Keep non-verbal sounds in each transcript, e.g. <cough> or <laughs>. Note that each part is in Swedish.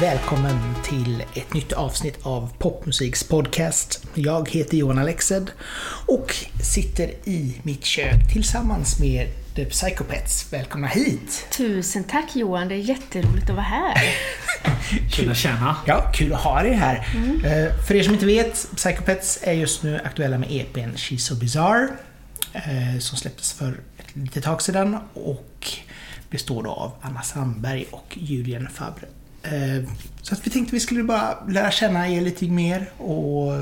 Välkommen till ett nytt avsnitt av Popmusiks podcast. Jag heter Johan Alexed och sitter i mitt kök tillsammans med The Psychopaths. Välkomna hit! Tusen tack Johan, det är jätteroligt att vara här. <laughs> Kul att känna. Ja, kul att ha er här. Eh, För er som inte vet, Psychopaths är just nu aktuella med EPn She's So Bizarre. eh, Som släpptes för ett litet tag sedan och består då av Anna Sandberg och Julian Fabre. Eh, Så att vi tänkte vi skulle bara lära känna er lite mer och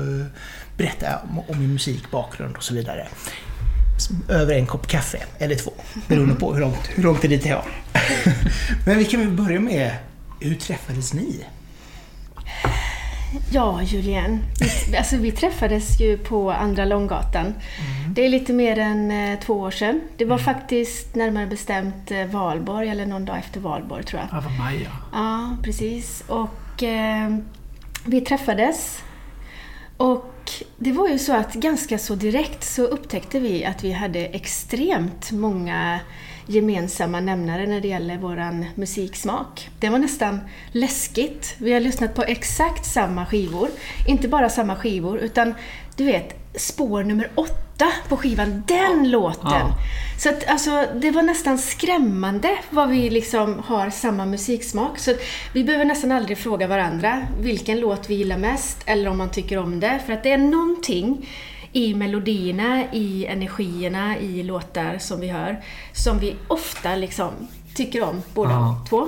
berätta om, om er musik, bakgrund och så vidare. Över en kopp kaffe, eller två, beroende på hur långt, hur långt det är dit jag. <laughs> Men vi kan väl börja med, hur träffades ni? Ja, Julian. Vi, alltså, vi träffades ju på Andra Långgatan. Det är lite mer än eh, två år sedan. Det var faktiskt närmare bestämt eh, valborg, eller någon dag efter valborg tror jag. Ja, vad Maja. Ja, precis. Och eh, vi träffades. Och det var ju så att ganska så direkt så upptäckte vi att vi hade extremt många gemensamma nämnare när det gäller våran musiksmak. Det var nästan läskigt. Vi har lyssnat på exakt samma skivor. Inte bara samma skivor, utan du vet, spår nummer åtta på skivan, den låten! Ja. Så att, alltså, det var nästan skrämmande vad vi liksom har samma musiksmak. Så att vi behöver nästan aldrig fråga varandra vilken låt vi gillar mest eller om man tycker om det. För att det är någonting i melodierna, i energierna, i låtar som vi hör som vi ofta liksom tycker om båda Ja. två.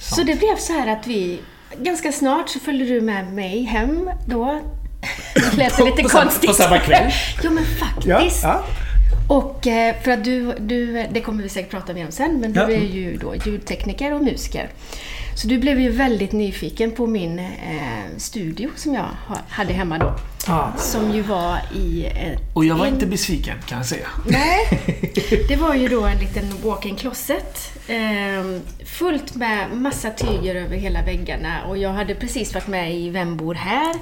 Så det blev så här att vi Ganska snart så följde du med mig hem då. Det lät lite på samma- konstigt. på samma kväll? <laughs> Jo men faktiskt. Ja, Och eh, för att du, du, det kommer vi säkert prata mer om sen, men du Ja. är ju då ljudtekniker och musiker. Så du blev ju väldigt nyfiken på min eh, studio som jag ha- hade hemma då. Ja. Som ju var i... Eh, Och jag var en- inte besviken kan jag säga. Nej, <laughs> det var ju då en liten walk-in closet. Eh, fullt med massa tyger över hela väggarna och jag hade precis varit med i Vem bor här?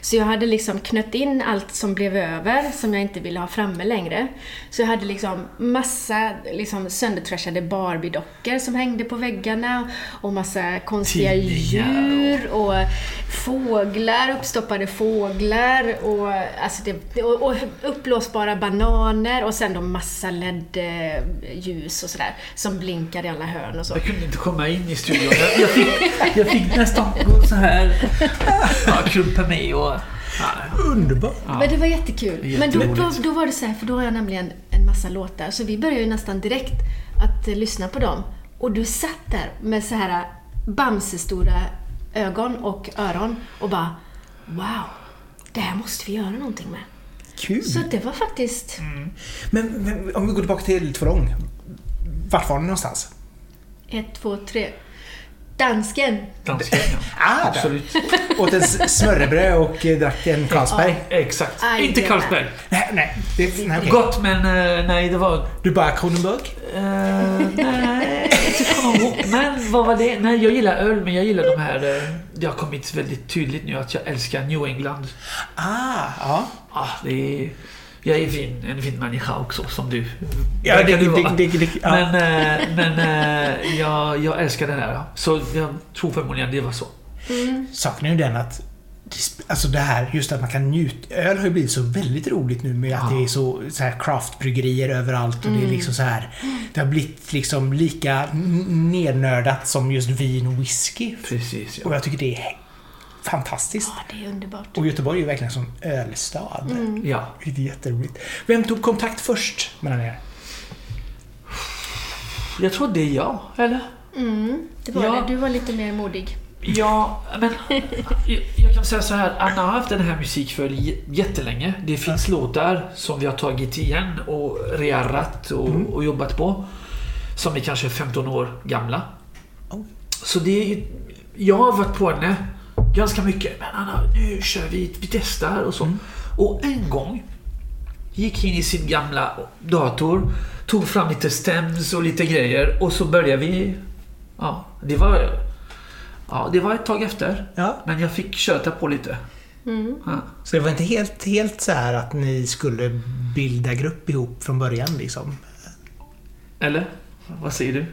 Så jag hade liksom knött in allt som blev över, som jag inte ville ha framme längre. Så jag hade liksom massa liksom söndertrashade Barbie-dockor som hängde på väggarna och massa konstiga djur och fåglar, uppstoppade fåglar och, alltså det, och, och uppblåsbara bananer och sen då massa LED-ljus och sådär som blinkar i alla hörn och så. Jag kunde inte komma in i studion. Jag, jag, fick, jag fick nästan gå så här. Ja, krumpa mig och... Ja, underbart. Men det var jättekul. Men då, då, då var det så här, för då har jag nämligen en massa låtar, så vi började ju nästan direkt att lyssna på dem. Och du satt där med så här Bamse-stora ögon och öron och bara Wow! Det här måste vi göra någonting med. Kul. Så det var faktiskt... Men, men om vi går tillbaka till Tvålång. Vart var ni någonstans? Ett, två, tre. Dansken! dansken, ja. <laughs> Ah. Absolut. <laughs> Åt en smörrebröd och eh, drack en Carlsberg? Exakt. Aj, inte Carlsberg. Nej, nej. Det, nej okej. Gott, men eh, nej, det var... Du bara Kronenburg? Uh, nej, ihåg. Men vad var det? Nej, jag gillar öl, men jag gillar de här... eh, det har kommit väldigt tydligt nu att jag älskar New England. Ah, ja. Ah, det är, jag är fin, en fin människa också, som du. Ja, det, du det, vara. det, det, det, ja. Men, eh, men eh, jag, jag älskar det här. Så jag tror förmodligen det var så. Saken är ju den att Alltså det här, just att man kan njuta. Öl har ju blivit så väldigt roligt nu med att Ja. det är så, så här craftbryggerier överallt och det är liksom så här. Det har blivit liksom lika nednördat som just vin och whisky. Precis, Och ja. jag tycker det är fantastiskt. Ja, det är underbart. Och Göteborg är ju verkligen som ölstad. ja. Det är jätteroligt. Vem tog kontakt först mellan er? Jag tror det är jag, eller? Mm, det var Ja. det. Du var lite mer modig. Ja, men jag, kan säga så här. Anna har haft den här musik för j- jättelänge. Det finns låtar som vi har tagit igen och rearrat och, och jobbat på. Som är kanske 15 år gamla. Oh. Så det är Jag har varit på henne ganska mycket. Men Anna, nu kör vi, vi testar och så. Och en gång gick in i sin gamla dator, tog fram lite stems och lite grejer och så började vi... Ja, det var... Ja, det var ett tag efter. Ja. Men jag fick köta på lite. Ja. Så det var inte helt, helt så här att ni skulle bilda grupp ihop från början liksom. Eller? Vad säger du?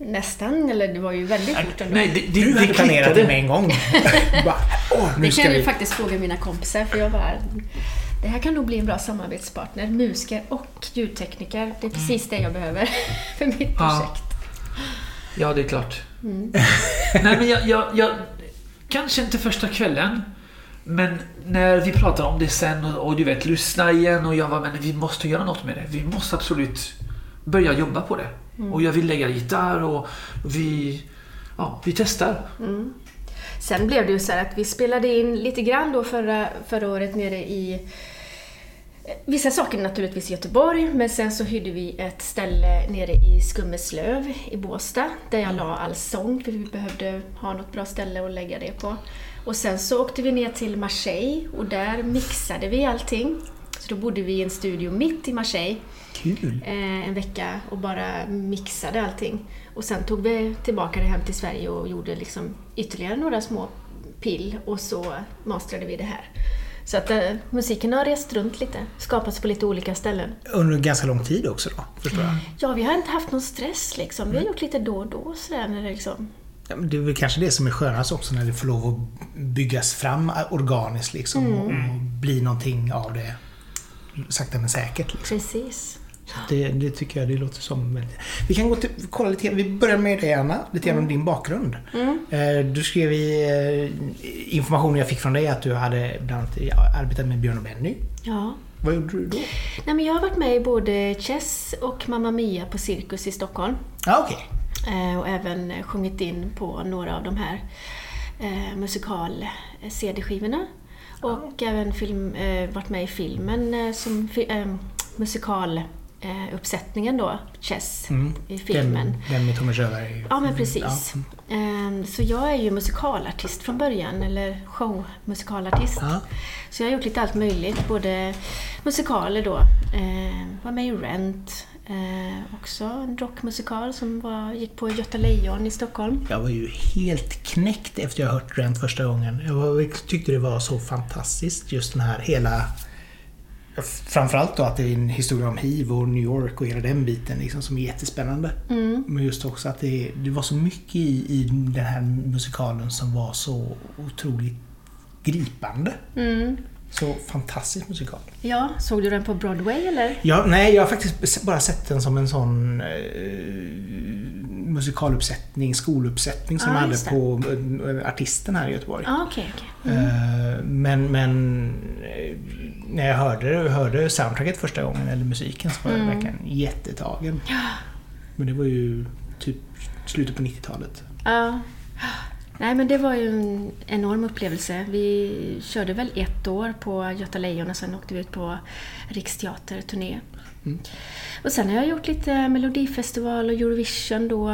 Nästan, eller det var ju väldigt fort ändå. Nej, det, det, Du hade planerat det med en gång. <laughs> bara, åh, Det kan jag vi... faktiskt fråga mina kompisar för jag bara det här kan nog bli en bra samarbetspartner. Musiker och ljudtekniker. Det är precis det jag behöver <laughs> för mitt Mm. Ja. Ja, det är klart. <laughs> Nej, men jag, jag, jag... Kanske inte första kvällen. Men när vi pratar om det sen och, och du vet, lyssna igen och jag var men vi måste göra något med det. Vi måste absolut börja jobba på det. Och jag vill lägga gitarr och vi... Ja, vi testar. Sen blev det ju så här att vi spelade in lite grann då förra, förra året nere i Vissa saker naturligtvis i Göteborg, men sen så hyrde vi ett ställe nere i Skummeslöv i Båstad, där jag la all sång, för vi behövde ha något bra ställe att lägga det på. Och sen så åkte vi ner till Marseille och där mixade vi allting. Så då bodde vi i en studio mitt i Marseille Kul. eh, en vecka och bara mixade allting. Och sen tog vi tillbaka det hem till Sverige och gjorde liksom ytterligare några små pill och så masterade vi det här. Så att eh, musiken har rest runt lite, skapats på lite olika ställen. Under ganska lång tid också då, förstår jag. Ja, vi har inte haft någon stress liksom. Vi har gjort lite då och då sådär när det liksom... Ja, Det är väl kanske det som är skönast också när det får lov att byggas fram organiskt liksom och, och bli någonting av det sakta men säkert. Liksom. Precis. Det, det tycker jag det låter som. Vi kan gå till, kolla lite. Vi börjar med dig Anna, lite grann om din bakgrund. Eh, Du skrev i eh, informationen jag fick från dig att du hade bland annat arbetat med Björn och Benny. Ja. Vad gjorde du då? Nej, men jag har varit med i både Chess och Mamma Mia på Cirkus i Stockholm. Ja, okej. Eh, och även sjungit in på några av de här musikal-CD-skivorna. Och även film, varit med i filmen som fi, eh, uppsättningen då, Chess, Mm. i filmen. Den, den med Tommy Sjöberg. Ja, men precis. Ja. Eh, Så jag är ju musikalartist från början, eller showmusikalartist. Ja. Så jag har gjort lite allt möjligt, både musikaler då, eh, var med i Rent, eh, också en rockmusikal som var, gick på Göta Lejon i Stockholm. Jag var ju helt knäckt efter jag hört Rent första gången. Jag var, tyckte det var så fantastiskt just den här hela... Framförallt då att det är en historia om hiv och New York och hela den biten liksom, som är jättespännande. Mm. Men just också att det, det var så mycket i, i den här musikalen som var så otroligt gripande. Mm. Så fantastisk musikal. Ja, såg du den på Broadway eller? Ja, nej, jag har faktiskt bara sett den som en sån eh, musikaluppsättning, skoluppsättning som de hade på eh, Artisten här i Göteborg. Ja, okej, okej. Eh, Men, men eh, när jag hörde, hörde soundtracket första gången, eller musiken, så var jag Mm. verkligen jättetagen. Men det var ju typ slutet på 90-talet. Ja. Nej, men det var ju en enorm upplevelse. Vi körde väl ett år på Göta Lejon och sen åkte vi ut på Riksteaterturné. Mm. Och sen har jag gjort lite Melodifestival och Eurovision då.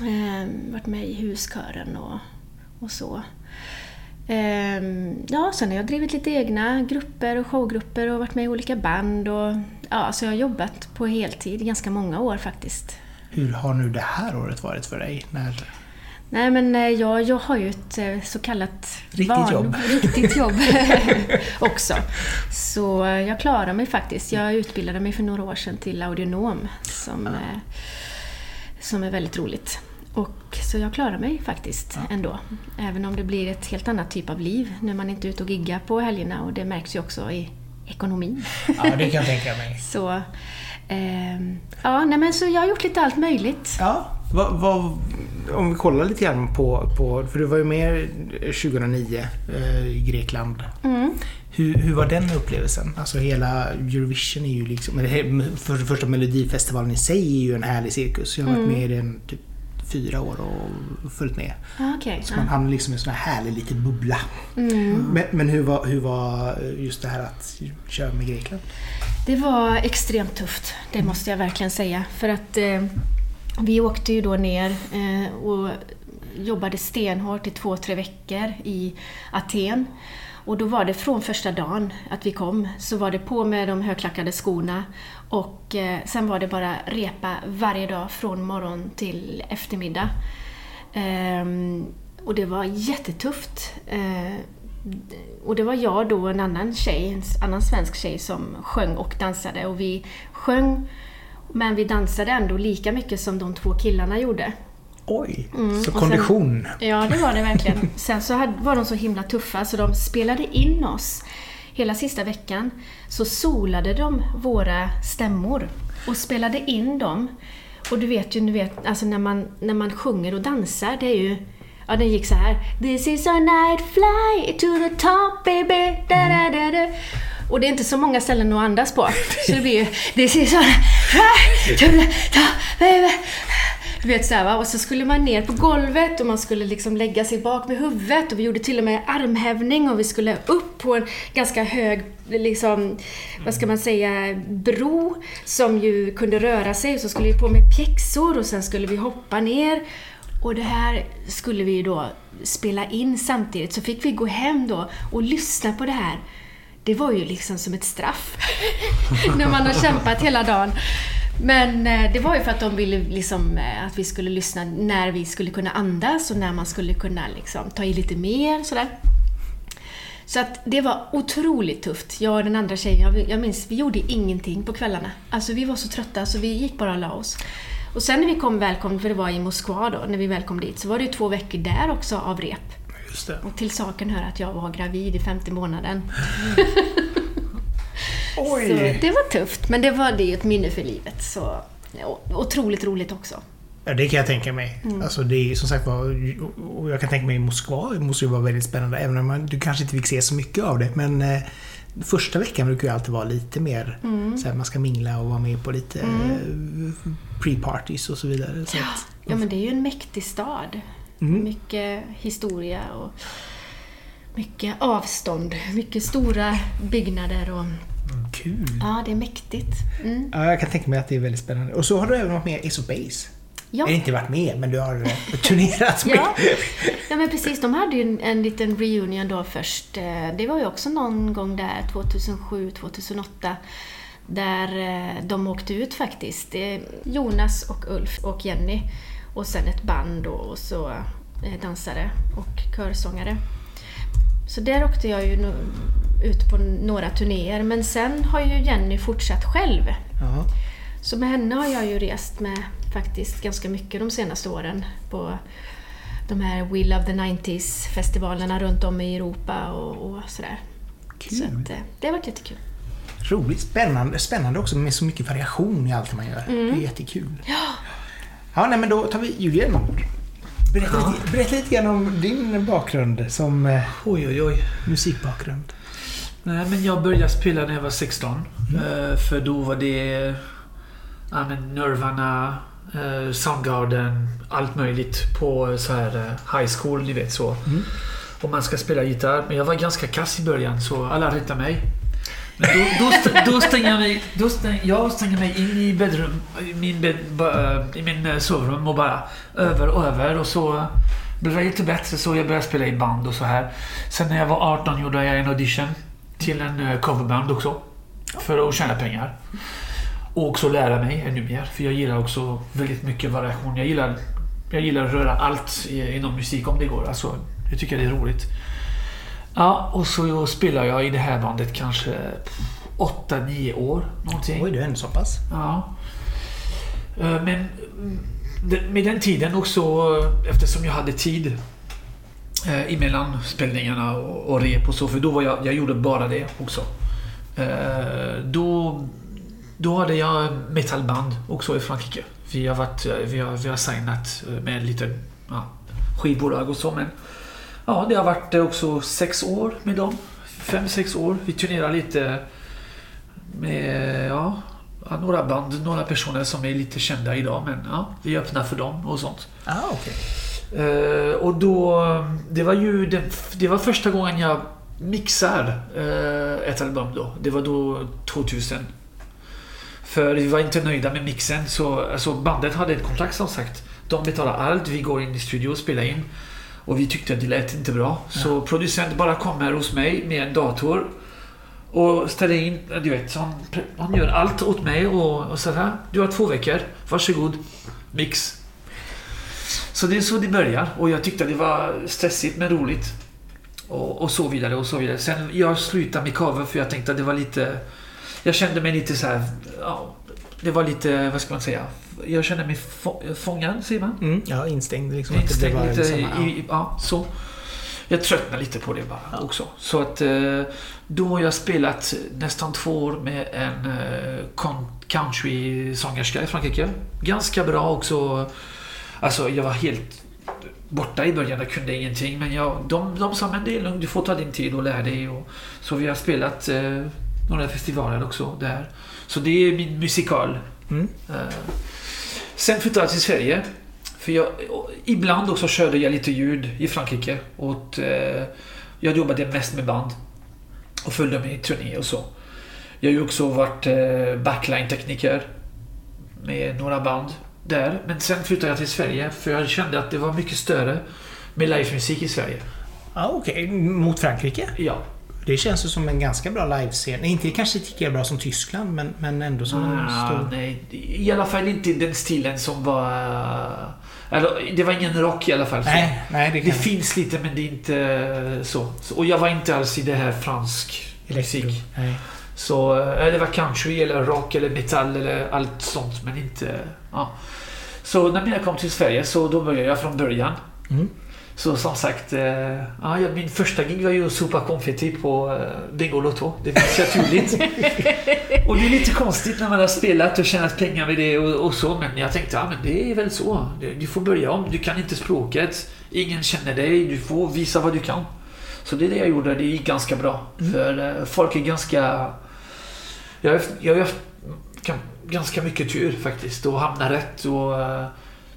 Eh, varit med i huskören och, och så. Eh, ja, sen har jag drivit lite egna grupper och showgrupper och varit med i olika band. Och, ja, så jag har jobbat på heltid i ganska många år faktiskt. Hur har nu det här året varit för dig? När, Nej men eh, jag, jag har ju ett eh, så kallat Riktigt jobb. <laughs> riktigt jobb <laughs> också. Så jag klarar mig faktiskt. Jag utbildade mig för några år sedan till audionom som, eh, som är väldigt roligt. Och, så jag klarar mig faktiskt ändå. Även om det blir ett helt annat typ av liv när man inte är ute och giggar på helgerna och det märks ju också i ekonomin. ja, det kan jag tänka mig. <laughs> Så, ehm, ja, nej men så jag har gjort lite allt möjligt. Ja, vad, vad, om vi kollar lite grann på, på för du var ju med 2009 eh, i Grekland. Mm. Hur, hur var den upplevelsen? Alltså hela Eurovision är ju liksom, för det första Melodifestivalen i sig är ju en härlig cirkus. Jag har varit Mm. med i den typ fyra år och följt med. Ah, Okej. Så man hamnar liksom i en sån här härlig liten bubbla. Mm. Men, men hur, var, hur var just det här att köra med Grekland? Det var extremt tufft, det måste jag verkligen säga. För att eh, vi åkte ju då ner eh, och jobbade stenhårt i två, tre veckor i Aten. Och då var det från första dagen att vi kom, så var det på med de högklackade skorna och eh, sen var det bara repa varje dag från morgon till eftermiddag. Ehm, och det var jättetufft. Eh, och det var jag då och en annan tjej, en annan svensk tjej som sjöng och dansade. Och vi sjöng, men vi dansade ändå lika mycket som de två killarna gjorde. Oj, Mm, så kondition. Ja, det var det verkligen. <laughs> Sen så hade, var de så himla tuffa så de spelade in oss. Hela sista veckan så solade de våra stämmor och spelade in dem. Och du vet ju, du vet, alltså när man, när man sjunger och dansar, det är ju Ja, den gick så här. This is a night fly to the top baby. Da, da, da, da. Och det är inte så många ställen att andas på. Så det blir ju This is a night fly to the top baby. Du vet såhär va. Och så skulle man ner på golvet och man skulle liksom lägga sig bak med huvudet och vi gjorde till och med armhävning och vi skulle upp på en ganska hög, liksom, vad ska man säga, bro som ju kunde röra sig. Och så skulle vi på med pjäxor och sen skulle vi hoppa ner. Och det här skulle vi då spela in samtidigt. Så fick vi gå hem då och lyssna på det här. Det var ju liksom som ett straff. <laughs> När man har kämpat hela dagen. Men eh, det var ju för att de ville liksom, eh, att vi skulle lyssna när vi skulle kunna andas och när man skulle kunna liksom, ta i lite mer. Sådär. Så att det var otroligt tufft. Jag och den andra tjejen, jag, jag minns, vi gjorde ingenting på kvällarna. Alltså vi var så trötta så vi gick bara och la oss. Och sen när vi kom välkomna, för det var i Moskva då, när vi väl kom dit, så var det ju två veckor där också av rep. Och till saken hör att jag var gravid i femte månaden. <laughs> Oj! Så det var tufft, men det var det ett minne för livet. Så ja, otroligt roligt också. Ja, det kan jag tänka mig. Mm. Alltså det är som sagt var, och jag kan tänka mig i Moskva, det måste ju vara väldigt spännande. Även om man, du kanske inte fick se så mycket av det. Men eh, första veckan brukar ju alltid vara lite mer Mm. så här, man ska mingla och vara med på lite eh, pre-parties och så vidare. Så att, Ja, men det är ju en mäktig stad. Mm. Mycket historia och mycket avstånd. Mycket stora byggnader och... Kul! Ja, det är mäktigt. Mm. Ja, jag kan tänka mig att det är väldigt spännande. Och så har du även varit med i Ace of Base. Ja. Eller inte varit med, men du har eh, turnerat med. <laughs> Ja. ja, men precis. De hade ju en, en liten reunion då först. Eh, Det var ju också någon gång där, 2007, 2008. Där eh, de åkte ut faktiskt. Jonas och Ulf och Jenny. Och sen ett band då, och så dansare och körsångare. Så där åkte jag ju ut på några turnéer. Men sen har ju Jenny fortsatt själv. Ja. Så med henne har jag ju rest med faktiskt ganska mycket de senaste åren på de här We Love the 90s festivalerna runt om i Europa och, och sådär. Kul! Så att, eh, det har varit jättekul. Roligt, spännande, spännande också med så mycket variation i allt man gör. Mm. Det är jättekul. Ja, nej men då tar vi Julian. Berätta, lite, berätta lite grann om din bakgrund som eh, Oj, oj, oj. musikbakgrund. Nej, men jag började spela när jag var 16. Eh, för då var det ja, men Nirvana, eh, Soundgarden, allt möjligt på så här eh, high school, ni vet så. Mm. Och man ska spela gitarr. Men jag var ganska kass i början så alla rättade mig. Men då, då, st- då stänger jag mig, då stäng, jag stänger mig in i bedrum, i min, bed, i min sovrum och bara över och över och så blev jag lite bättre så jag började spela i band och så här. Sen när jag var 18 gjorde jag en audition till en eh, coverband också. För att tjäna pengar. Och också lära mig ännu mer. För jag gillar också väldigt mycket variation. Jag gillar, jag gillar att röra allt inom musik om det går. Alltså, jag tycker det är roligt. Ja, och så spelar jag i det här bandet kanske 8-9 år. Någonting. Oj, du är ändå så pass. Ja. Eh, Men mm, det- med den tiden också, eh, eftersom jag hade tid eh, emellan spelningarna och, och rep och så, för då var jag, jag gjorde bara det också. Eh, Då, då hade jag metalband också i Frankrike. Vi har, varit, eh, vi har, vi har signat eh, med lite ja, skivbolag och så, men ja, det har varit eh, också sex år med dem. Fem, sex år. Vi turnerar lite med ja, några band, några personer som är lite kända idag. Men ja, vi öppnar för dem och sånt. Ah, okay. Eh, och då, det var ju den, det var första gången jag mixar eh, ett album då. Det var då 2000. För vi var inte nöjda med mixen så alltså bandet hade ett kontrakt som sagt. De betalar allt, vi går in i studio och spelar in. Och vi tyckte att det lät inte bra. Så producent bara kommer hos mig med en dator och ställer in, du vet, han, han gör allt åt mig och, och så här. Du har två veckor, varsågod, mix. Så det är så det börjar och jag tyckte att det var stressigt men roligt. Och, och så vidare och så vidare. Sen jag slutade med cover för jag tänkte att det var lite... Jag kände mig lite så här... Ja, det var lite, vad ska man säga? Jag kände mig få, fångad, säger man? Mm. Ja, instängd liksom. att det Instängd lite samma- ja. i, ja, så. Jag tröttnade lite på det bara också. Så att eh, då har jag spelat nästan två år med en eh, country-sångerska i Frankrike. Ganska bra också. Alltså jag var helt borta i början, jag kunde ingenting. Men jag, de, de sa men det är lugnt, du får ta din tid och lära dig. Och, så vi har spelat eh, några festivaler också där. Så det är min musikal. Mm. Eh, Sen flyttade jag till Sverige. För jag, ibland också körde jag lite ljud i Frankrike. Och, eh, jag jobbade mest med band. Och följde med i turné och så. Jag har ju också varit eh, backline-tekniker. Med några band där. Men sen flyttade jag till Sverige för jag kände att det var mycket större med livemusik i Sverige. Ja, okej. Mot Frankrike? Ja. Det känns ju som en ganska bra livescen. Inte kanske lika bra som Tyskland, men, men ändå som en Ah, stor... nej, i alla fall inte den stilen som var... eh, Eller, det var ingen rock i alla fall. Nej, nej, det Det finns lite men det är inte så. Så- Och jag var inte alls i det här fransk Elektro. musik. Nej. Så eh, det var country eller rock eller metall eller allt sånt men inte... Ja. Så när jag kom till Sverige så då började jag från början. Mm. Så som sagt, eh, ja, min första gig var ju att sopa konfetti på eh, Bingolotto. Det var naturligt. <laughs> och det är lite konstigt när man har spelat och tjänat pengar med det och, och så. Men jag tänkte, ja men det är väl så. Du, du får börja om. Du kan inte språket. Ingen känner dig. Du får visa vad du kan. Så det är det jag gjorde. Det gick ganska bra. För eh, folk är ganska... Jag har, jag haft gan- ganska mycket tur faktiskt. Och hamna rätt och eh,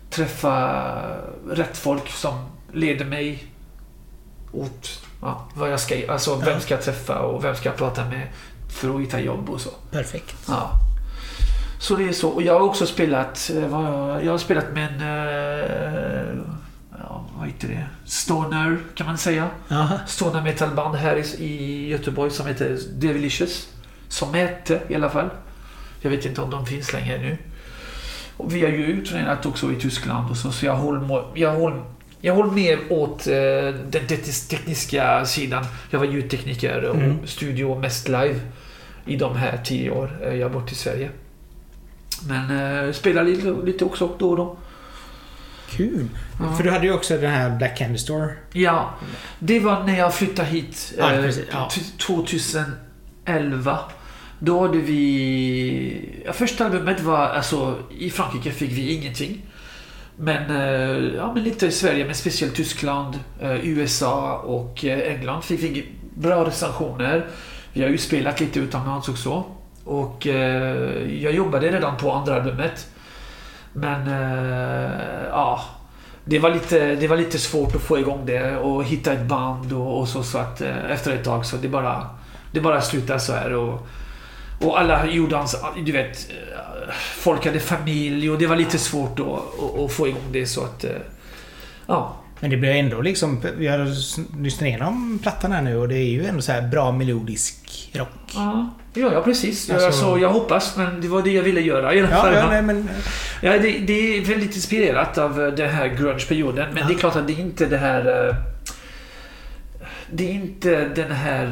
träffa rätt folk som leder mig åt ja, vad jag ska, alltså vem ska jag träffa och vem ska jag prata med för att hitta jobb och så. Perfekt. Ja. Så det är så. Och jag har också spelat, eh, jag har spelat med en, eh, ja, vad heter det, stoner kan man säga. Jaha. Stoner metalband här i, i Göteborg som heter Devilicious. Som hette i alla fall. Jag vet inte om de finns längre nu. Och vi har ju turnerat också i Tyskland och så, så jag håller, jag håller, jag håller mer åt eh, den teknis- tekniska sidan. Jag var ljudtekniker och Mm. studio mest live i de här tio år eh, jag har bott i Sverige. Men eh, spelar lite, lite också då och då. Kul. Ja. För du hade ju också den här Black Candy Store. Ja, det var när jag flyttade hit Ja, precis, ja. t- 2011. Då hade vi... Ja, första albumet var... Alltså, I Frankrike fick vi ingenting. Men, eh, ja, men lite i Sverige, men speciellt Tyskland, eh, USA och eh, England fick vi bra recensioner. Vi har ju spelat lite utomlands också. Och eh, jag jobbade redan på andra albumet. Men eh, ja, det var, lite, det var lite svårt att få igång det och hitta ett band och, och så. Så att eh, efter ett tag så det bara, det bara slutade så här. Och, och alla gjorde hans, du vet, folk hade familj och det var lite svårt att, att, att få igång det så att, eh, ja. Men det blir ändå liksom... Vi har lyssnat igenom plattan här nu och det är ju ändå så här bra melodisk rock. Ja, ja, ja precis. Alltså- Alltså, jag hoppas, men det var det jag ville göra i alla Ja, fall. ja nej, men... Ja, det, det är väldigt inspirerat av eh, den här grunge-perioden. Men Ja. det är klart att det är inte det här... eh, Det är inte den här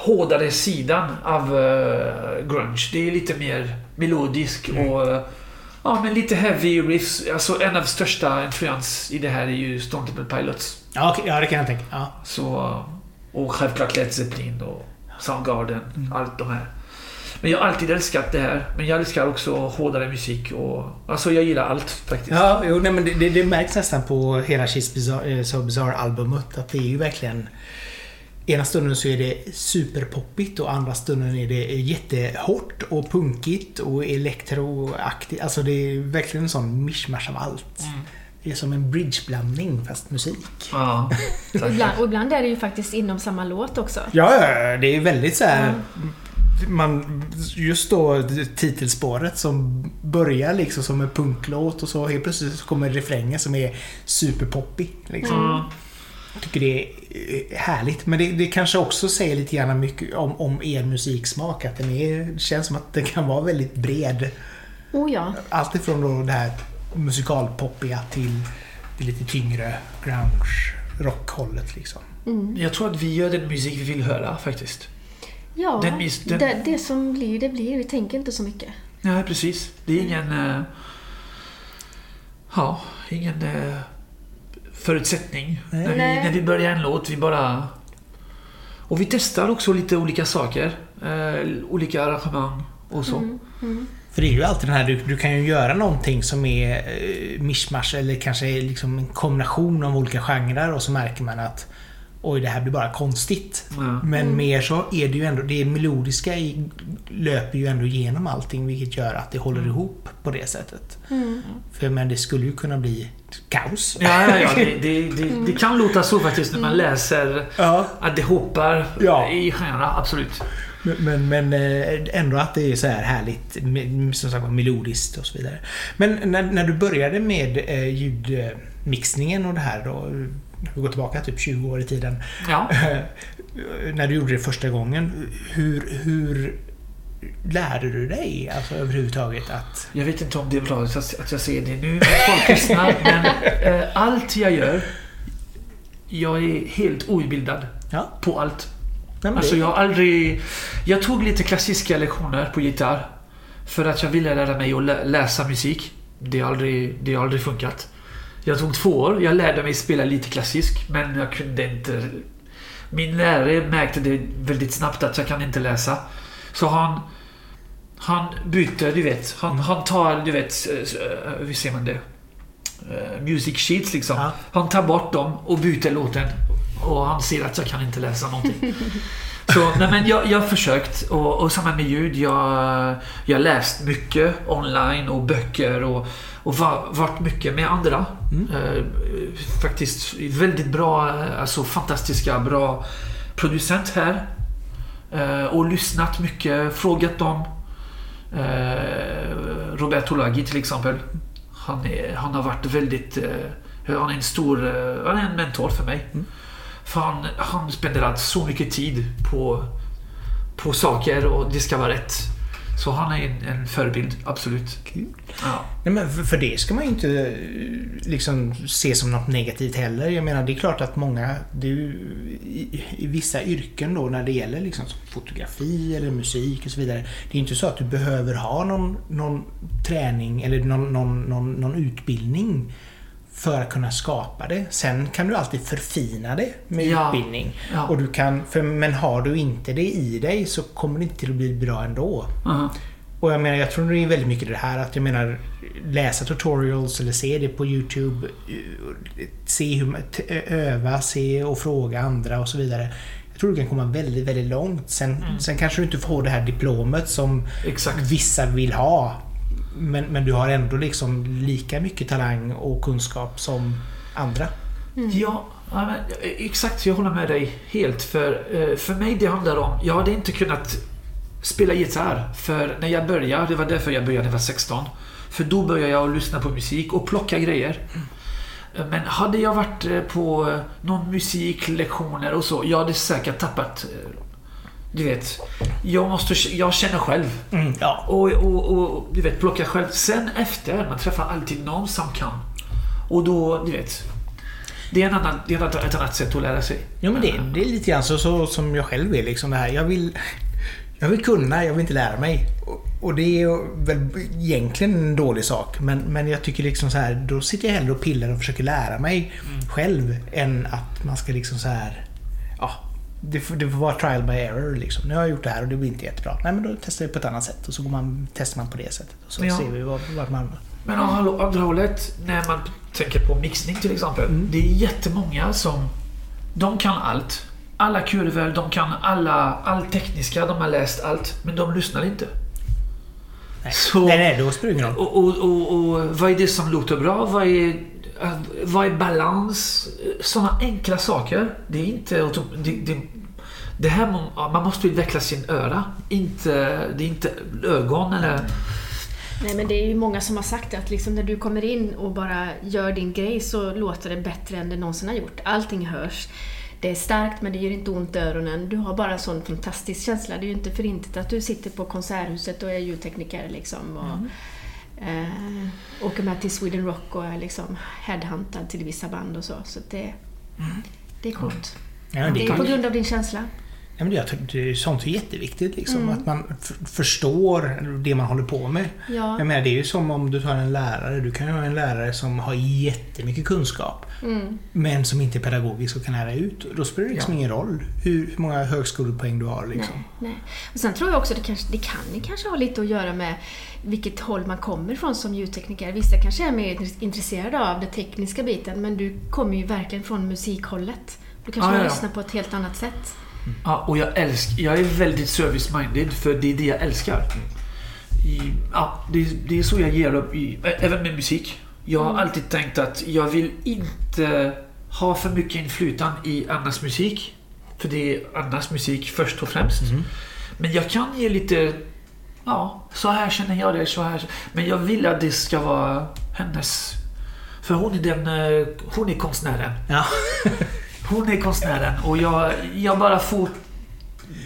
hårdare sidan av eh, grunge. Det är lite mer melodisk Mm. och eh, ja, men lite heavy riffs. Alltså en av största influens i det här är ju Stone Temple Pilots. Ja, okej, ja, det kan jag tänka. Ja. Så, och självklart Led Zeppelin och Soundgarden. Mm. Allt de här. Men jag har alltid älskat det här. Men jag älskar också hårdare musik. Och, alltså jag gillar allt faktiskt. Ja, jo, nej, men det, det, det märks nästan på hela She's Bizarre, eh, So Bizarre-albumet att det är ju verkligen... Ena stunden så är det superpoppigt och andra stunden är det jättehårt och punkigt och elektroaktigt. Alltså det är verkligen en sån mischmasch av allt. Mm. Det är som en bridgeblandning fast musik. Ja, <laughs> Och ibland, och ibland är det ju faktiskt inom samma låt också. Ja, det är väldigt så här... Man, just då titelspåret som börjar liksom som en punklåt och så helt plötsligt så kommer refrängen som är superpoppig. Liksom. Mm. Jag tycker det är eh, härligt. Men det, det kanske också säger lite grann mycket om, om er musiksmak. Att den är, det känns som att den kan vara väldigt bred. Oh ja. Allt ifrån då det här musikalpoppiga till det lite tyngre grunge rockhållet liksom. Mm. Jag tror att vi gör den musik vi vill höra faktiskt. Ja, Den den- det, det som blir, det blir. Vi tänker inte så mycket. Ja, precis. Det är ingen... eh, ja, ingen eh, förutsättning. Nej. När vi, när vi börjar en låt, vi bara... Och vi testar också lite olika saker. Eh, olika arrangemang och så. Mm. Mm. För det är ju alltid den här, du, du kan ju göra någonting som är eh, mischmasch eller kanske är liksom en kombination av olika genrer och så märker man att Oj, det här blir bara konstigt. Ja. Men Mm. mer så är det ju ändå, det melodiska i, löper ju ändå igenom allting vilket gör att det håller ihop på det sättet. Mm. För men det skulle ju kunna bli kaos. Ja, ja, ja det, <laughs> det, det, det kan låta så faktiskt när man läser Ja. att det hoppar Ja. i genrer, absolut. Men, men, eh, ändå att det är så här härligt, som sagt melodiskt och så vidare. Men när, när du började med eh, ljudmixningen och det här då, vi går tillbaka typ 20 år i tiden. Ja. <laughs> när du gjorde det första gången, hur, hur lärde du dig alltså överhuvudtaget att... Jag vet inte om det är bra att jag säger det nu folk lyssnar, men eh, allt jag gör, jag är helt outbildad Ja, på allt. nej, Alltså jag har aldrig... Jag tog lite klassiska lektioner på gitarr. För att jag ville lära mig att lä- läsa musik. Det har aldrig, det har aldrig funkat. Jag tog två år. Jag lärde mig spela lite klassisk. Men jag kunde inte... Min lärare märkte det väldigt snabbt att jag kan inte läsa. Så han... Han byter, du vet. Han, han tar, du vet... eh, Hur ser man det? Eh, Music sheets liksom. Ja. Han tar bort dem och byter låten. Och han ser att jag kan inte läsa någonting. <laughs> Så, nej men jag, jag har försökt och, och samma med ljud. Jag har läst mycket online och böcker och, och var, varit mycket med andra. Mm. Eh, faktiskt väldigt bra, alltså fantastiska bra producent här. Eh, och lyssnat mycket, frågat dem. Eh, Roberto Laghi till exempel. Han, är, han har varit väldigt... Eh, han är en stor... Han är en mentor för mig. Mm. För han, han spenderat så mycket tid på, på saker och det ska vara rätt. Så han är en, en förebild, absolut. Ja. nej, men för, för det ska man ju inte eh, liksom se som något negativt heller. Jag menar, det är klart att många... Ju, i, I vissa yrken då när det gäller liksom fotografi eller musik och så vidare. Det är inte så att du behöver ha någon, någon träning eller någon, någon, någon, någon utbildning för att kunna skapa det. Sen kan du alltid förfina det med Ja. utbildning. Ja. Och du kan, för, men har du inte det i dig så kommer det inte till att bli bra ändå. Aha. Och jag menar, jag tror det är väldigt mycket det här att jag menar läsa tutorials eller se det på YouTube. eh, Se hur man, öva, se och fråga andra och så vidare. Jag tror du kan komma väldigt, väldigt långt. Sen, sen kanske du inte får det här diplomet som Exakt. vissa vill ha. Men, men du har ändå liksom lika mycket talang och kunskap som andra. Ja, ja, men, eh, exakt. Jag håller med dig helt. För, eh, för mig det handlar om... Jag hade inte kunnat spela gitarr. För när jag började, det var därför jag började när jag var 16. För då började jag lyssna på musik och plocka grejer. Eh, Men hade jag varit eh, på någon musiklektioner och så, jag hade säkert tappat... Du vet, jag, måste, jag känner själv. Mm, ja. Och, och, och du vet, plocka själv. Sen efter, man träffar alltid någon som kan. Och då, du vet. Det är, en annan, det är ett, annat sätt att lära sig. Jo men det, det är lite grann så, så som jag själv är liksom det här. Jag vill, jag vill kunna, jag vill inte lära mig. Och, och det är väl egentligen en dålig sak. Men, men jag tycker liksom så här, då sitter jag hellre och pillar och försöker lära mig själv än att man ska liksom så här... Ja, det får, det får vara trial by error liksom. Nu har jag gjort det här och det blir inte jättebra. Nej men då testar jag på ett annat sätt och så går man, testar man på det sättet. Och så Ja. ser vi vart vart man... Men å andra hållet, när man tänker på mixning till exempel. Det är jättemånga som... De kan allt. Alla kurvor, de kan alla, allt tekniska, de har läst allt. Men de lyssnar inte. Nej, Så- nej, nej då ingen roll. Och, och, och, och vad är det som låter bra? Vad är, vad är balans? Sådana enkla saker. Det är inte... Det, det, det här, man måste utveckla sin öra. Inte, det är inte ögon eller... Nej men det är ju många som har sagt att liksom när du kommer in och bara gör din grej så låter det bättre än det någonsin har gjort. Allting hörs. Det är starkt men det gör inte ont i öronen. Du har bara en sån fantastisk känsla. Det är ju inte för inte att du sitter på Konserthuset och är ljudtekniker liksom. Och, eh, åker med till Sweden Rock och är liksom headhuntad till vissa band och så. Så det, det är coolt. Ja, Det det, är på grund av din känsla. Ja, men jag är sånt är jätteviktigt liksom. Mm. Att man förstår det man håller på med. Ja. Jag menar, det är ju som om du tar en lärare. Du kan ju ha en lärare som har jättemycket kunskap. Mm. Men som inte är pedagogisk och kan lära ut. Då spelar det liksom Ja. ingen roll hur, många högskolepoäng du har. Liksom. Nej, nej. Och sen tror jag också det, kanske, det kan kanske ha lite att göra med vilket håll man kommer ifrån som ljudtekniker. Vissa kanske är mer intresserade av den tekniska biten men du kommer ju verkligen från musikhållet. Du kanske ja, vill ja. lyssna på ett helt annat sätt. Ja, och jag, älskar, jag är väldigt service-minded för det är det jag älskar. I, ja, det, det är så jag ger upp, i, även med musik. Jag har alltid tänkt att jag vill inte ha för mycket inflytande i Annas musik. För det är Annas musik först och främst. Men jag kan ge lite, ja, så här känner jag det, så här. Men jag vill att det ska vara hennes. För hon är den, eh, hon är konstnären. Ja. <laughs> Hon är konstnären och jag, jag bara får...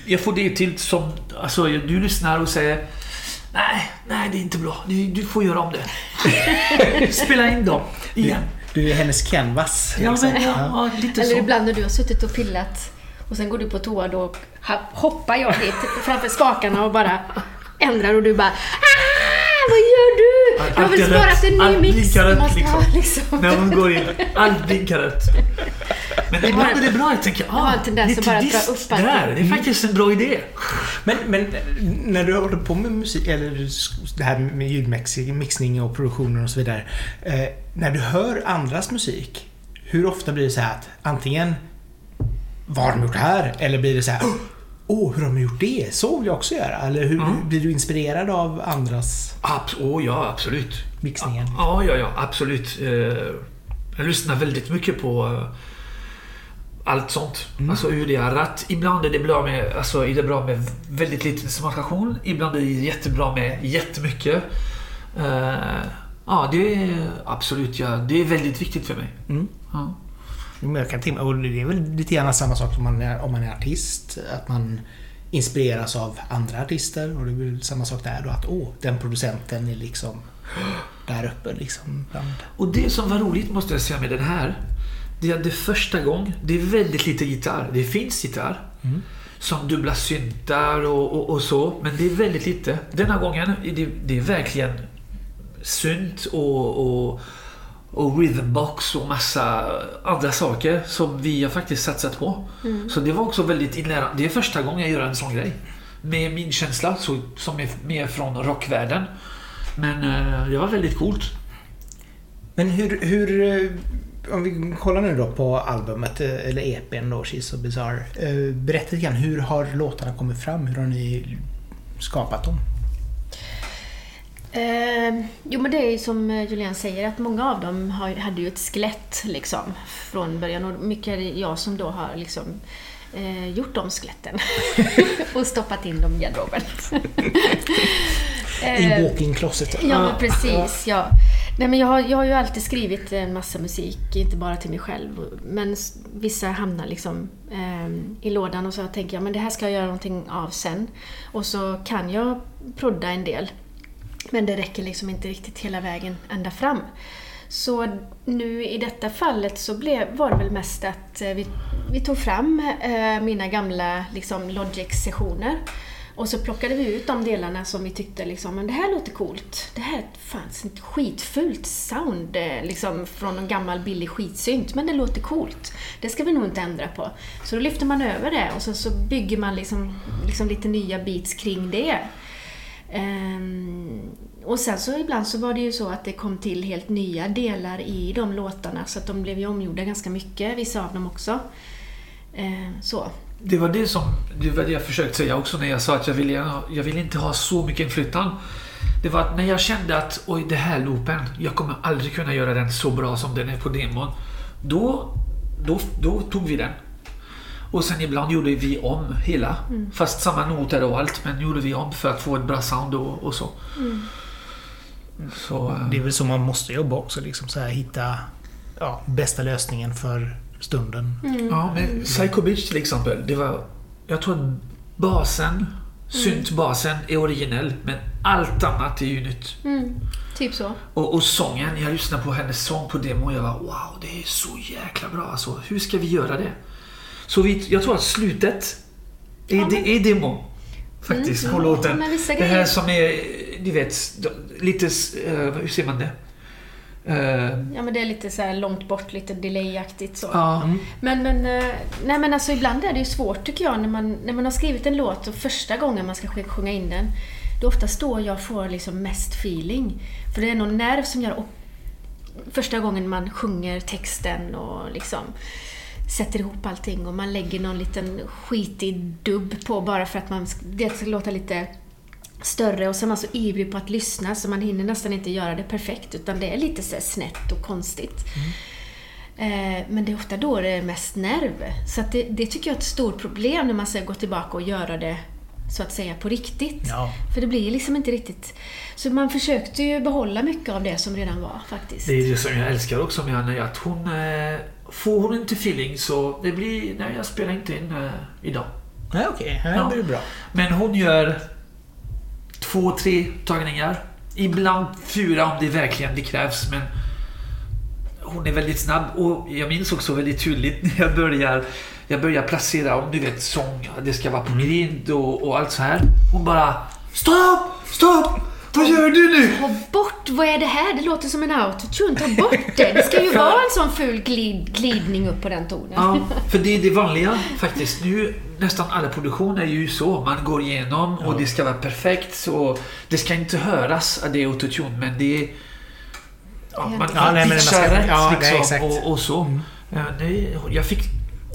Jag får det till som... Alltså, du lyssnar och säger Nej, nej det är inte bra. Du, du får göra om det. <laughs> Spela in dem igen. Du är hennes canvas. Ja, liksom. men ja, ja, lite Eller så. ibland när du har suttit och pillat och sen går du på toa då hoppar jag dit framför spakarna och bara ändrar och du bara väl är sparat rätt. en ny mix? rätt, måste ha liksom. liksom. När hon går in. Allt blinkar rött. Men ibland är det bra. Jag tänker, ah, att bara dra metodist upp allting. där. Det är faktiskt en bra idé. Men, men när du håller på med musik, eller det här med ljudmixning och produktioner och så vidare. Eh, när du hör andras musik, hur ofta blir det så här att antingen vad har de gjort här? Eller blir det så här Åh, hur har de gjort det? Så vill jag också göra. Eller hur, Mm. blir du inspirerad av andras Abs- oh, ja, absolut. mixningen? Ja, ja, ja, absolut. Eh, Jag lyssnar väldigt mycket på eh, allt sånt. Alltså hur det är rätt. Ibland är det bra med, alltså, är det bra med väldigt liten instrumentation. Ibland är det jättebra med jättemycket. Eh, Ja, det är absolut, ja, det är väldigt viktigt för mig. Mm. Ja. Tänka mig- och det är väl lite grann samma sak som man är, om man är artist. Att man inspireras av andra artister. Och det är väl samma sak där då. Att åh, den producenten är liksom där uppe liksom. Bland. Och det som var roligt måste jag säga med den här. Det är det första gång, det är väldigt lite gitarr. Det finns gitarr. Som dubbla syntar och, och, och så. Men det är väldigt lite. Denna gången det, det är verkligen synt och, och, och rhythmbox och massa andra saker som vi har faktiskt satsat på. Så det var också väldigt inlärande. Det är första gången jag gör en sån grej. Med min känsla så, som är mer från rockvärlden. Men eh, det var väldigt coolt. Men hur, hur... eh, Om vi kollar nu då på albumet, eh, eller EPn då, She's so bizarre. Eh, Berätta lite grann, hur har låtarna kommit fram? Hur har ni skapat dem? Eh, jo men det är ju som eh, Julian säger att många av dem har, hade ju ett skelett liksom från början och mycket är det jag som då har liksom eh, gjort de skeletten <laughs> och stoppat in dem i garderoben. <laughs> I Eh, walk-in closet. Ja, men precis. Ja. Nej, men jag, har, jag har ju alltid skrivit en massa musik, inte bara till mig själv. Men vissa hamnar liksom ehm, i lådan och så tänker jag men det här ska jag göra någonting av sen. Och så kan jag prodda en del. Men det räcker liksom inte riktigt hela vägen ända fram. Så nu i detta fallet så blev, var det väl mest att eh, vi, vi tog fram eh, mina gamla liksom, Logic-sessioner. Och så plockade vi ut de delarna som vi tyckte liksom, men det här låter coolt. Det här fanns ett skitfult sound eh, liksom, från en gammal billig skitsynt, men det låter coolt. Det ska vi nog inte ändra på. Så då lyfter man över det och så, så bygger man liksom, liksom lite nya beats kring det. Ehm, och sen så ibland så var det ju så att det kom till helt nya delar i de låtarna så att de blev ju omgjorda ganska mycket, vissa av dem också. Ehm, så. Det var det som det var det jag försökte säga också när jag sa att jag ville, jag ville inte ha så mycket inflytande. Det var att när jag kände att oj, det här loopen, jag kommer aldrig kunna göra den så bra som den är på demon. Då, då, då tog vi den. Och sen ibland gjorde vi om hela. Fast samma noter och allt, men gjorde vi om för att få ett bra sound och, och så. Så, eh, Det är väl så man måste jobba också. Liksom så här, hitta ja, bästa lösningen för stunden. Ja, men Psycho Beach till exempel. Det var, jag tror att basen, syntbasen är originell, men allt annat är ju nytt. Mm, typ så. Och, och sången, jag lyssnade på hennes sång på demo och jag var wow, det är så jäkla bra alltså. Hur ska vi göra det? Så vi, jag tror att slutet är, Ja, det men- är demo. Faktiskt, Mm, på låten. det här som är, du vet, lite, uh, hur ser man det? Eh, Ja men det är lite så här långt bort, lite delayaktigt så. ja, Men, men, eh, nej men alltså ibland är det ju svårt tycker jag när man, när man har skrivit en låt och första gången man ska sj- sjunga in den. Det är oftast då jag får liksom mest feeling. För det är någon nerv som gör första gången man sjunger texten och liksom sätter ihop allting och man lägger någon liten skitig dubb på bara för att man det ska låta lite större och så är man så ivrig på att lyssna så man hinner nästan inte göra det perfekt utan det är lite så snett och konstigt. Eh, Men det är ofta då det är mest nerv. Så det, det tycker jag är ett stort problem när man ska gå tillbaka och göra det så att säga på riktigt. Ja. För det blir liksom inte riktigt... Så man försökte ju behålla mycket av det som redan var faktiskt. det är det som jag älskar också med henne. Att hon, eh, får hon inte feeling så det blir, nej jag spelar inte in eh, idag. Nej, okej. Ja. Det blir bra. Men hon gör två, tre tagningar. Ibland fyra om det verkligen det krävs. Men hon är väldigt snabb och jag minns också väldigt tydligt när jag börjar, jag börjar placera om du vet sång, det ska vara på grid och, och allt så här. Hon bara Stopp! Stopp! Vad gör du nu? Ta bort, vad är det här? Det låter som en autotune. Ta bort det! Det ska ju vara en sån ful glid, glidning upp på den tonen. Ja, för det är det vanliga faktiskt. Nu nästan alla produktioner är ju så. Man går igenom och det ska vara perfekt. Så det ska inte höras att det är autotune men det är... Ja, man, Ja, nej, men ska- rätt ja, nej, liksom, exakt. och, och så. Ja, nej, jag fick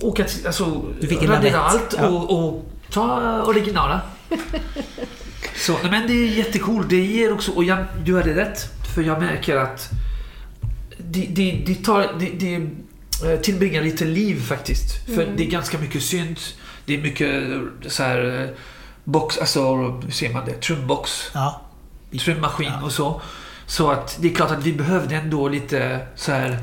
åka till, alltså, Du fick en radera allt Ja. och, och ta originala. <laughs> så, men det är jättekul. Det ger också, och jag, du hade rätt. För jag märker att det, det, det, tar, det, det eh, tillbringar lite liv faktiskt. För Mm. det är ganska mycket synt. Det är mycket eh, så här eh, box, alltså hur ser man det? Trumbox, Ja. trummaskin Ja. och så. Så att det är klart att vi behövde ändå lite så här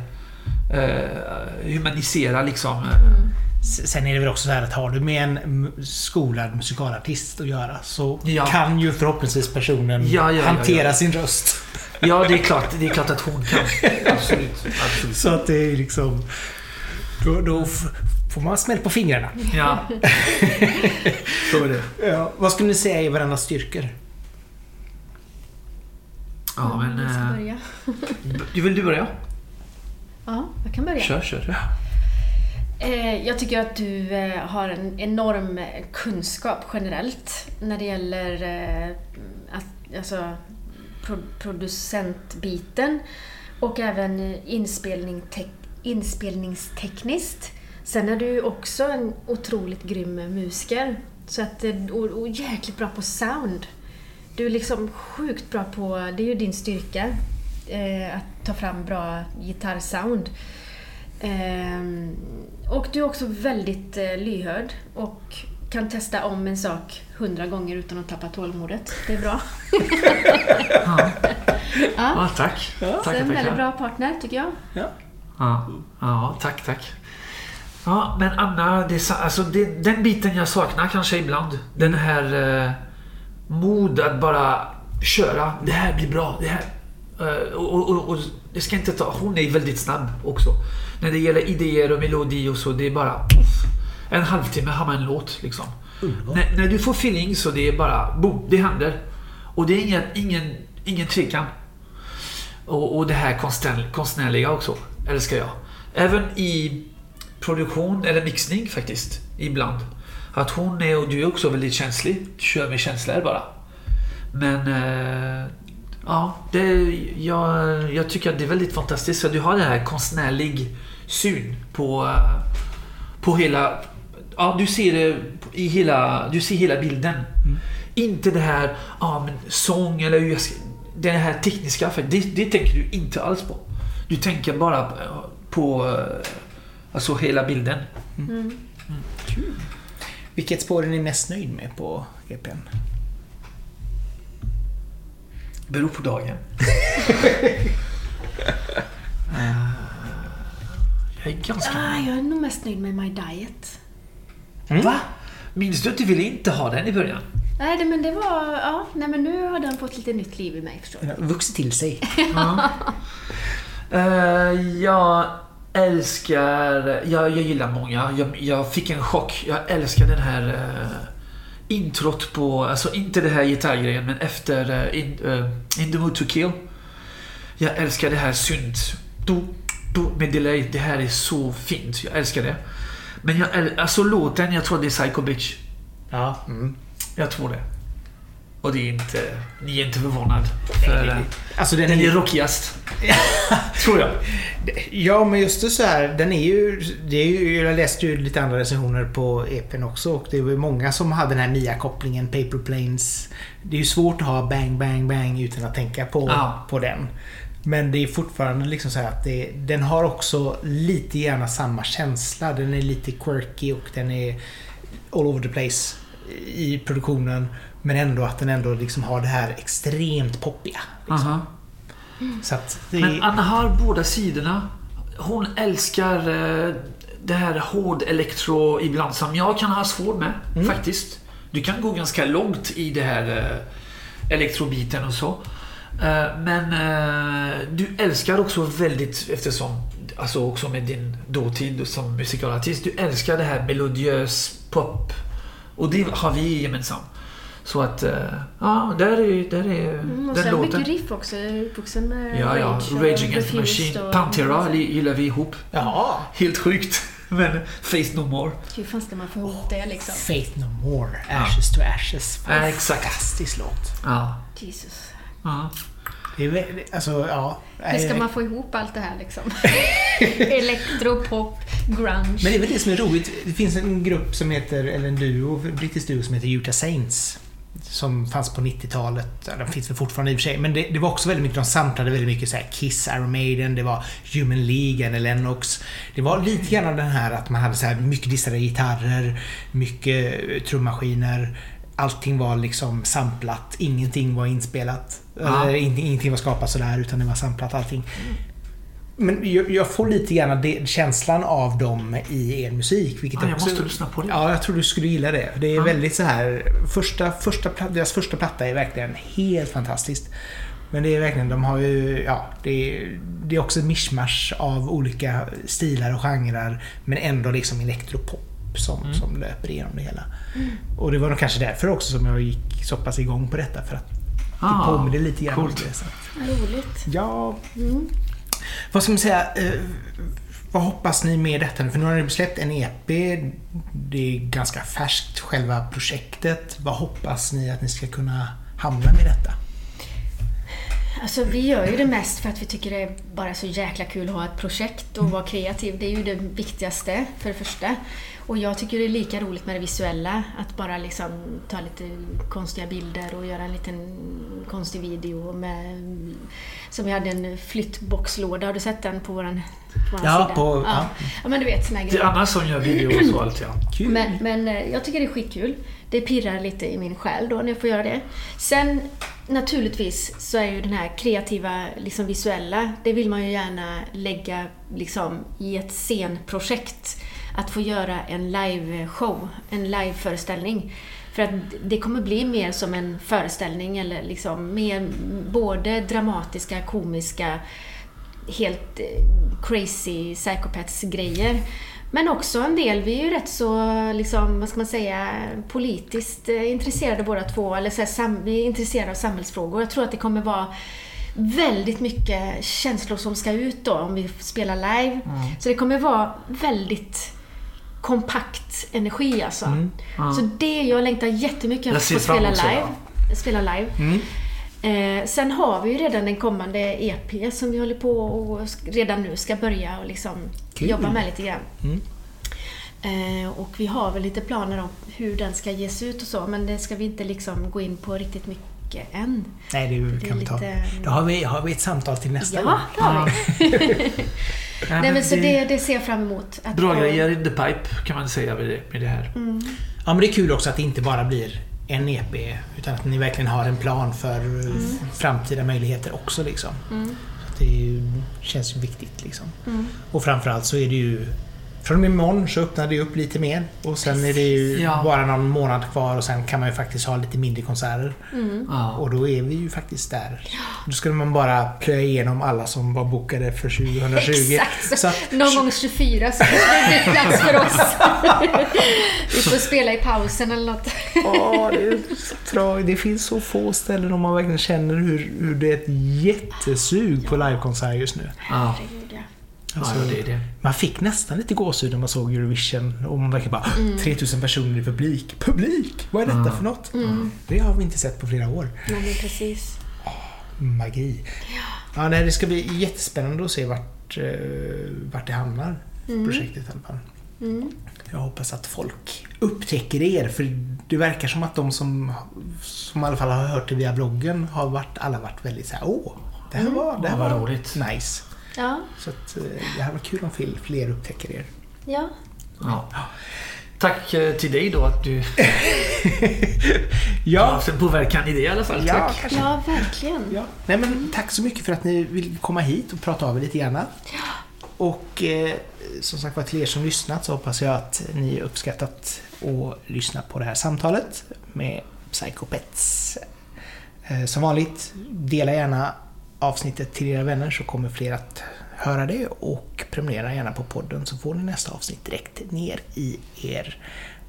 eh, humanisera liksom. Mm. Sen är det väl också så här att har du med en skolad musikalartist att göra så Ja. kan ju förhoppningsvis personen Ja, ja, ja, hantera ja. sin röst. Ja, det är klart, det är klart att hon kan. <laughs> Absolut. absolut. Så att det är liksom... Då, då får man smäll på fingrarna. Ja. <laughs> Så är det. Ja, vad skulle ni säga är varandras styrkor? Ja, men... Jag ska eh, börja. Du vill du börja? Ja, jag kan börja. Kör, kör. Eh, jag tycker att du eh, har en enorm eh, kunskap generellt när det gäller att, alltså, producentbiten och även inspelning inspelningstekniskt. Sen är du också en otroligt grym musiker. Så att, och, och jäkligt bra på sound. Du är liksom sjukt bra på, det är ju din styrka, att ta fram bra gitarrsound. Ehm, och du är också väldigt eh, lyhörd och kan testa om en sak hundra gånger utan att tappa tålamodet. Det är bra. <laughs> Ja, Ja, ja tack. så Tackar, en väldigt bra partner tycker jag. Ja. Ja, ja tack, tack. Ja, men Anna, det alltså det, den biten jag saknar kanske ibland. Den här eh, mod att bara köra. Det här blir bra. Det här. Eh, och, och, och, och det ska inte ta... Hon är väldigt snabb också. När det gäller idéer och melodi och så. Det är bara... Puff, en halvtimme har man en låt liksom. När, när du får feeling så det är bara boom, det händer. Och det är ingen, ingen, ingen tvekan. Och, och det här konstnär, konstnärliga också, älskar jag. Även i produktion eller mixning faktiskt, ibland. Att hon är, och du är också väldigt känslig, kör med känslor bara. Men eh, ja, det, jag, jag tycker att det är väldigt fantastiskt. Så du har den här konstnärlig syn på, eh, på hela... Ja, du ser det i hela, du ser hela bilden. Inte det här, ja men sång eller hur jag ska, det här tekniska, för det, det tänker du inte alls på. Du tänker bara på, på eh, alltså hela bilden. Mm. Vilket spår är ni mest nöjd med på EPn? Beror på dagen. <laughs> Eh, jag är ganska... Ah, jag är nog mest nöjd med My Diet. Va? Minns du att du ville inte ha den i början? Nej, det, men det var... Ja, nej, men nu har den fått lite nytt liv i mig förstår du. Vuxit till sig. <laughs> Ja. Eh, ja, älskar, jag, jag gillar många. Jag, jag fick en chock. Jag älskar den här uh, introt på, alltså inte det här gitarrgrejen men efter uh, in, uh, in the mood to kill. Jag älskar det här synt. Do, med delay. Det här är så fint. Jag älskar det. Men jag, alltså låten, jag tror det är Psycho Bitch. Ja. Mm. Jag tror det. Och det är inte, ni är inte förvånad. För, eh, Alltså den, den är är rockigast. <laughs> tror jag. Ja, men just det så här, den är ju, det är ju... Jag läste ju lite andra recensioner på EPn också och det var många som hade den här Mia-kopplingen, Paper Planes. Det är ju svårt att ha bang, bang, bang utan att tänka på, Ja. på den. Men det är fortfarande liksom så här att det, den har också lite gärna samma känsla. Den är lite quirky och den är all over the place i produktionen. Men ändå att den ändå liksom har det här extremt poppiga. Liksom. Så att det Men Anna har båda sidorna. Hon älskar eh, det här hård elektro ibland som jag kan ha svårt med Mm. faktiskt. Du kan gå ganska långt i det här eh, elektrobiten och så. Eh, men eh, du älskar också väldigt, eftersom, alltså också med din dåtid som musikalartist, du älskar det här melodiös pop. Och det har vi gemensamt. Så att, eh, ja, där är, där är Mm, och den låten. mycket riff också. Jag är uppvuxen med Ja, ja. Rage Rage Against the Machine. och- Pantera li- gillar vi ihop. Jaha. Helt sjukt. <laughs> Men Faith No More. Hur fan ska man få ihop det liksom? Faith No More, Ashes to Ashes. Ja, exakt. Fantastisk låt. Ja. Jesus. Ja. Det är väldigt, alltså ja. Hur ska man få ihop allt det här liksom? <laughs> Elektro, pop, grunge. Men det är väl det som är roligt. Det finns en grupp som heter, eller en duo, en brittisk duo som heter Utah Saints. Som fanns på 90-talet. Ja, Den finns väl fortfarande i och för sig. Men det, det var också väldigt mycket, de samlade väldigt mycket så här Kiss, Iron Maiden, det var Human League, Annie Lennox. Det var lite grann den här att man hade så här mycket distade gitarrer, mycket eh, trummaskiner. Allting var liksom samplat, ingenting var inspelat. Ja. Ingenting var skapat sådär utan det var samplat allting. Men jag, jag får lite grann det, känslan av dem i er musik. Vilket Ja, jag också, måste lyssna på det. Ja, jag tror du skulle gilla det. Det är Ja. väldigt så här... Första, första, deras första platta är verkligen helt fantastiskt. Men det är verkligen, de har ju, ja, det är, det är också ett mischmasch av olika stilar och genrer. Men ändå liksom elektropop som, Mm. som löper igenom det hela. Och det var nog kanske därför också som jag gick så pass igång på detta. För att det Ah, påminner lite grann om coolt. det. Så. att- Roligt. Ja, Mm. vad ska man säga? Eh, vad hoppas ni med detta nu? För nu har ni släppt en EP. Det är ganska färskt, själva projektet. Vad hoppas ni att ni ska kunna hamna med detta? Alltså vi gör ju det mest för att vi tycker det är bara så jäkla kul att ha ett projekt och vara kreativ. Det är ju det viktigaste för det första. Och jag tycker det är lika roligt med det visuella. Att bara liksom ta lite konstiga bilder och göra en liten konstig video med... Som vi hade en flyttboxlåda. Har du sett den på våran, på våran Ja, sida? på- ja. ja. ja, men du vet såna här Det är grejer. Anna som gör video och så allt ja. Kul! Men, men eh, jag tycker det är skitkul. Det pirrar lite i min själ då när jag får göra det. Sen naturligtvis så är ju den här kreativa, liksom visuella, det vill man ju gärna lägga liksom i ett scenprojekt. Att få göra en liveshow, en liveföreställning. För att det kommer bli mer som en föreställning eller liksom mer både dramatiska, komiska, helt eh, crazy psychopaths-grejer. Men också en del, vi är ju rätt så, liksom, vad ska man säga, politiskt eh, intresserade båda två. Eller så här, sam, vi är intresserade av samhällsfrågor. Jag tror att det kommer vara väldigt mycket känslor som ska ut då om vi spelar live. Så det kommer vara väldigt kompakt energi alltså. Mm. Ja. Så det, jag längtar jättemycket Jag att spela live. Spela live. Mm. Eh, sen har vi ju redan den kommande EP som vi håller på och redan nu ska börja och liksom Kul. jobba med lite grann. Mm. Eh, och vi har väl lite planer om hur den ska ges ut och så, men det ska vi inte liksom gå in på riktigt mycket än. Nej, det, Det kan vi ta. lite- Då har vi, har vi ett samtal till nästa gång. Ja, det har vi. Ja, <laughs> Nej, men så det- det, ser jag fram emot. Att Bra grejer in the pipe kan man säga med det, med det här. Mm. Ja, men det är kul också att det inte bara blir en EP. Utan att ni verkligen har en plan för f- framtida möjligheter också. Liksom. Mm. Så det ju- känns ju viktigt. Liksom. Mm. Och framförallt så är det ju från och med imorgon så öppnar det upp lite mer och sen är det ju Ja. bara någon månad kvar och sen kan man ju faktiskt ha lite mindre konserter. Ja. Och då är vi ju faktiskt där. Då skulle man bara plöja igenom alla som var bokade för 2020. <laughs> Exakt! Så att, Någon gång 24 så det blir plats för oss. <laughs> Vi får spela i pausen eller något. Ja, det, är så det finns så få ställen om man verkligen känner hur, hur det är ett jättesug på livekonsert just nu. Ja. Herregud, ja. Ja, Alltså, det är det. Man fick nästan lite gåshud när man såg Eurovision och man verkligen bara Mm. 3000 personer i publik. Publik! Vad är detta Ja. för något? Mm. Det har vi inte sett på flera år. Nej, men precis. Magi. Ja, nej, det ska bli jättespännande att se vart, eh, vart det hamnar. Projektet i alla fall. Mm. Jag hoppas att folk upptäcker er, för det verkar som att de som, som i alla fall har hört det via bloggen har varit, alla varit väldigt såhär, åh, det här var, det här Ja, var roligt. nice. Ja, Så att, eh, det här var kul om fler, fler upptäcker er. ja. Ja. Tack eh, till dig då att du har <laughs> Ja, haft en påverkan i det i alla fall. ja, Tack. kanske. ja verkligen. Ja. Nej, men tack så mycket för att ni vill komma hit och prata av er lite grann. Och eh, som sagt var till er som lyssnat så hoppas jag att ni uppskattat att lyssna på det här samtalet med Psychopets. Eh, som vanligt, dela gärna avsnittet till era vänner så kommer fler att höra det och prenumerera gärna på podden så får ni nästa avsnitt direkt ner i er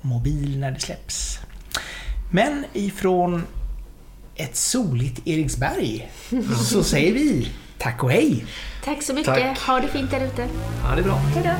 mobil när det släpps. Men ifrån ett soligt Eriksberg <laughs> så säger vi tack och hej! Tack så mycket. Tack. Ha det fint där ute. Ja, det är bra. Hej då.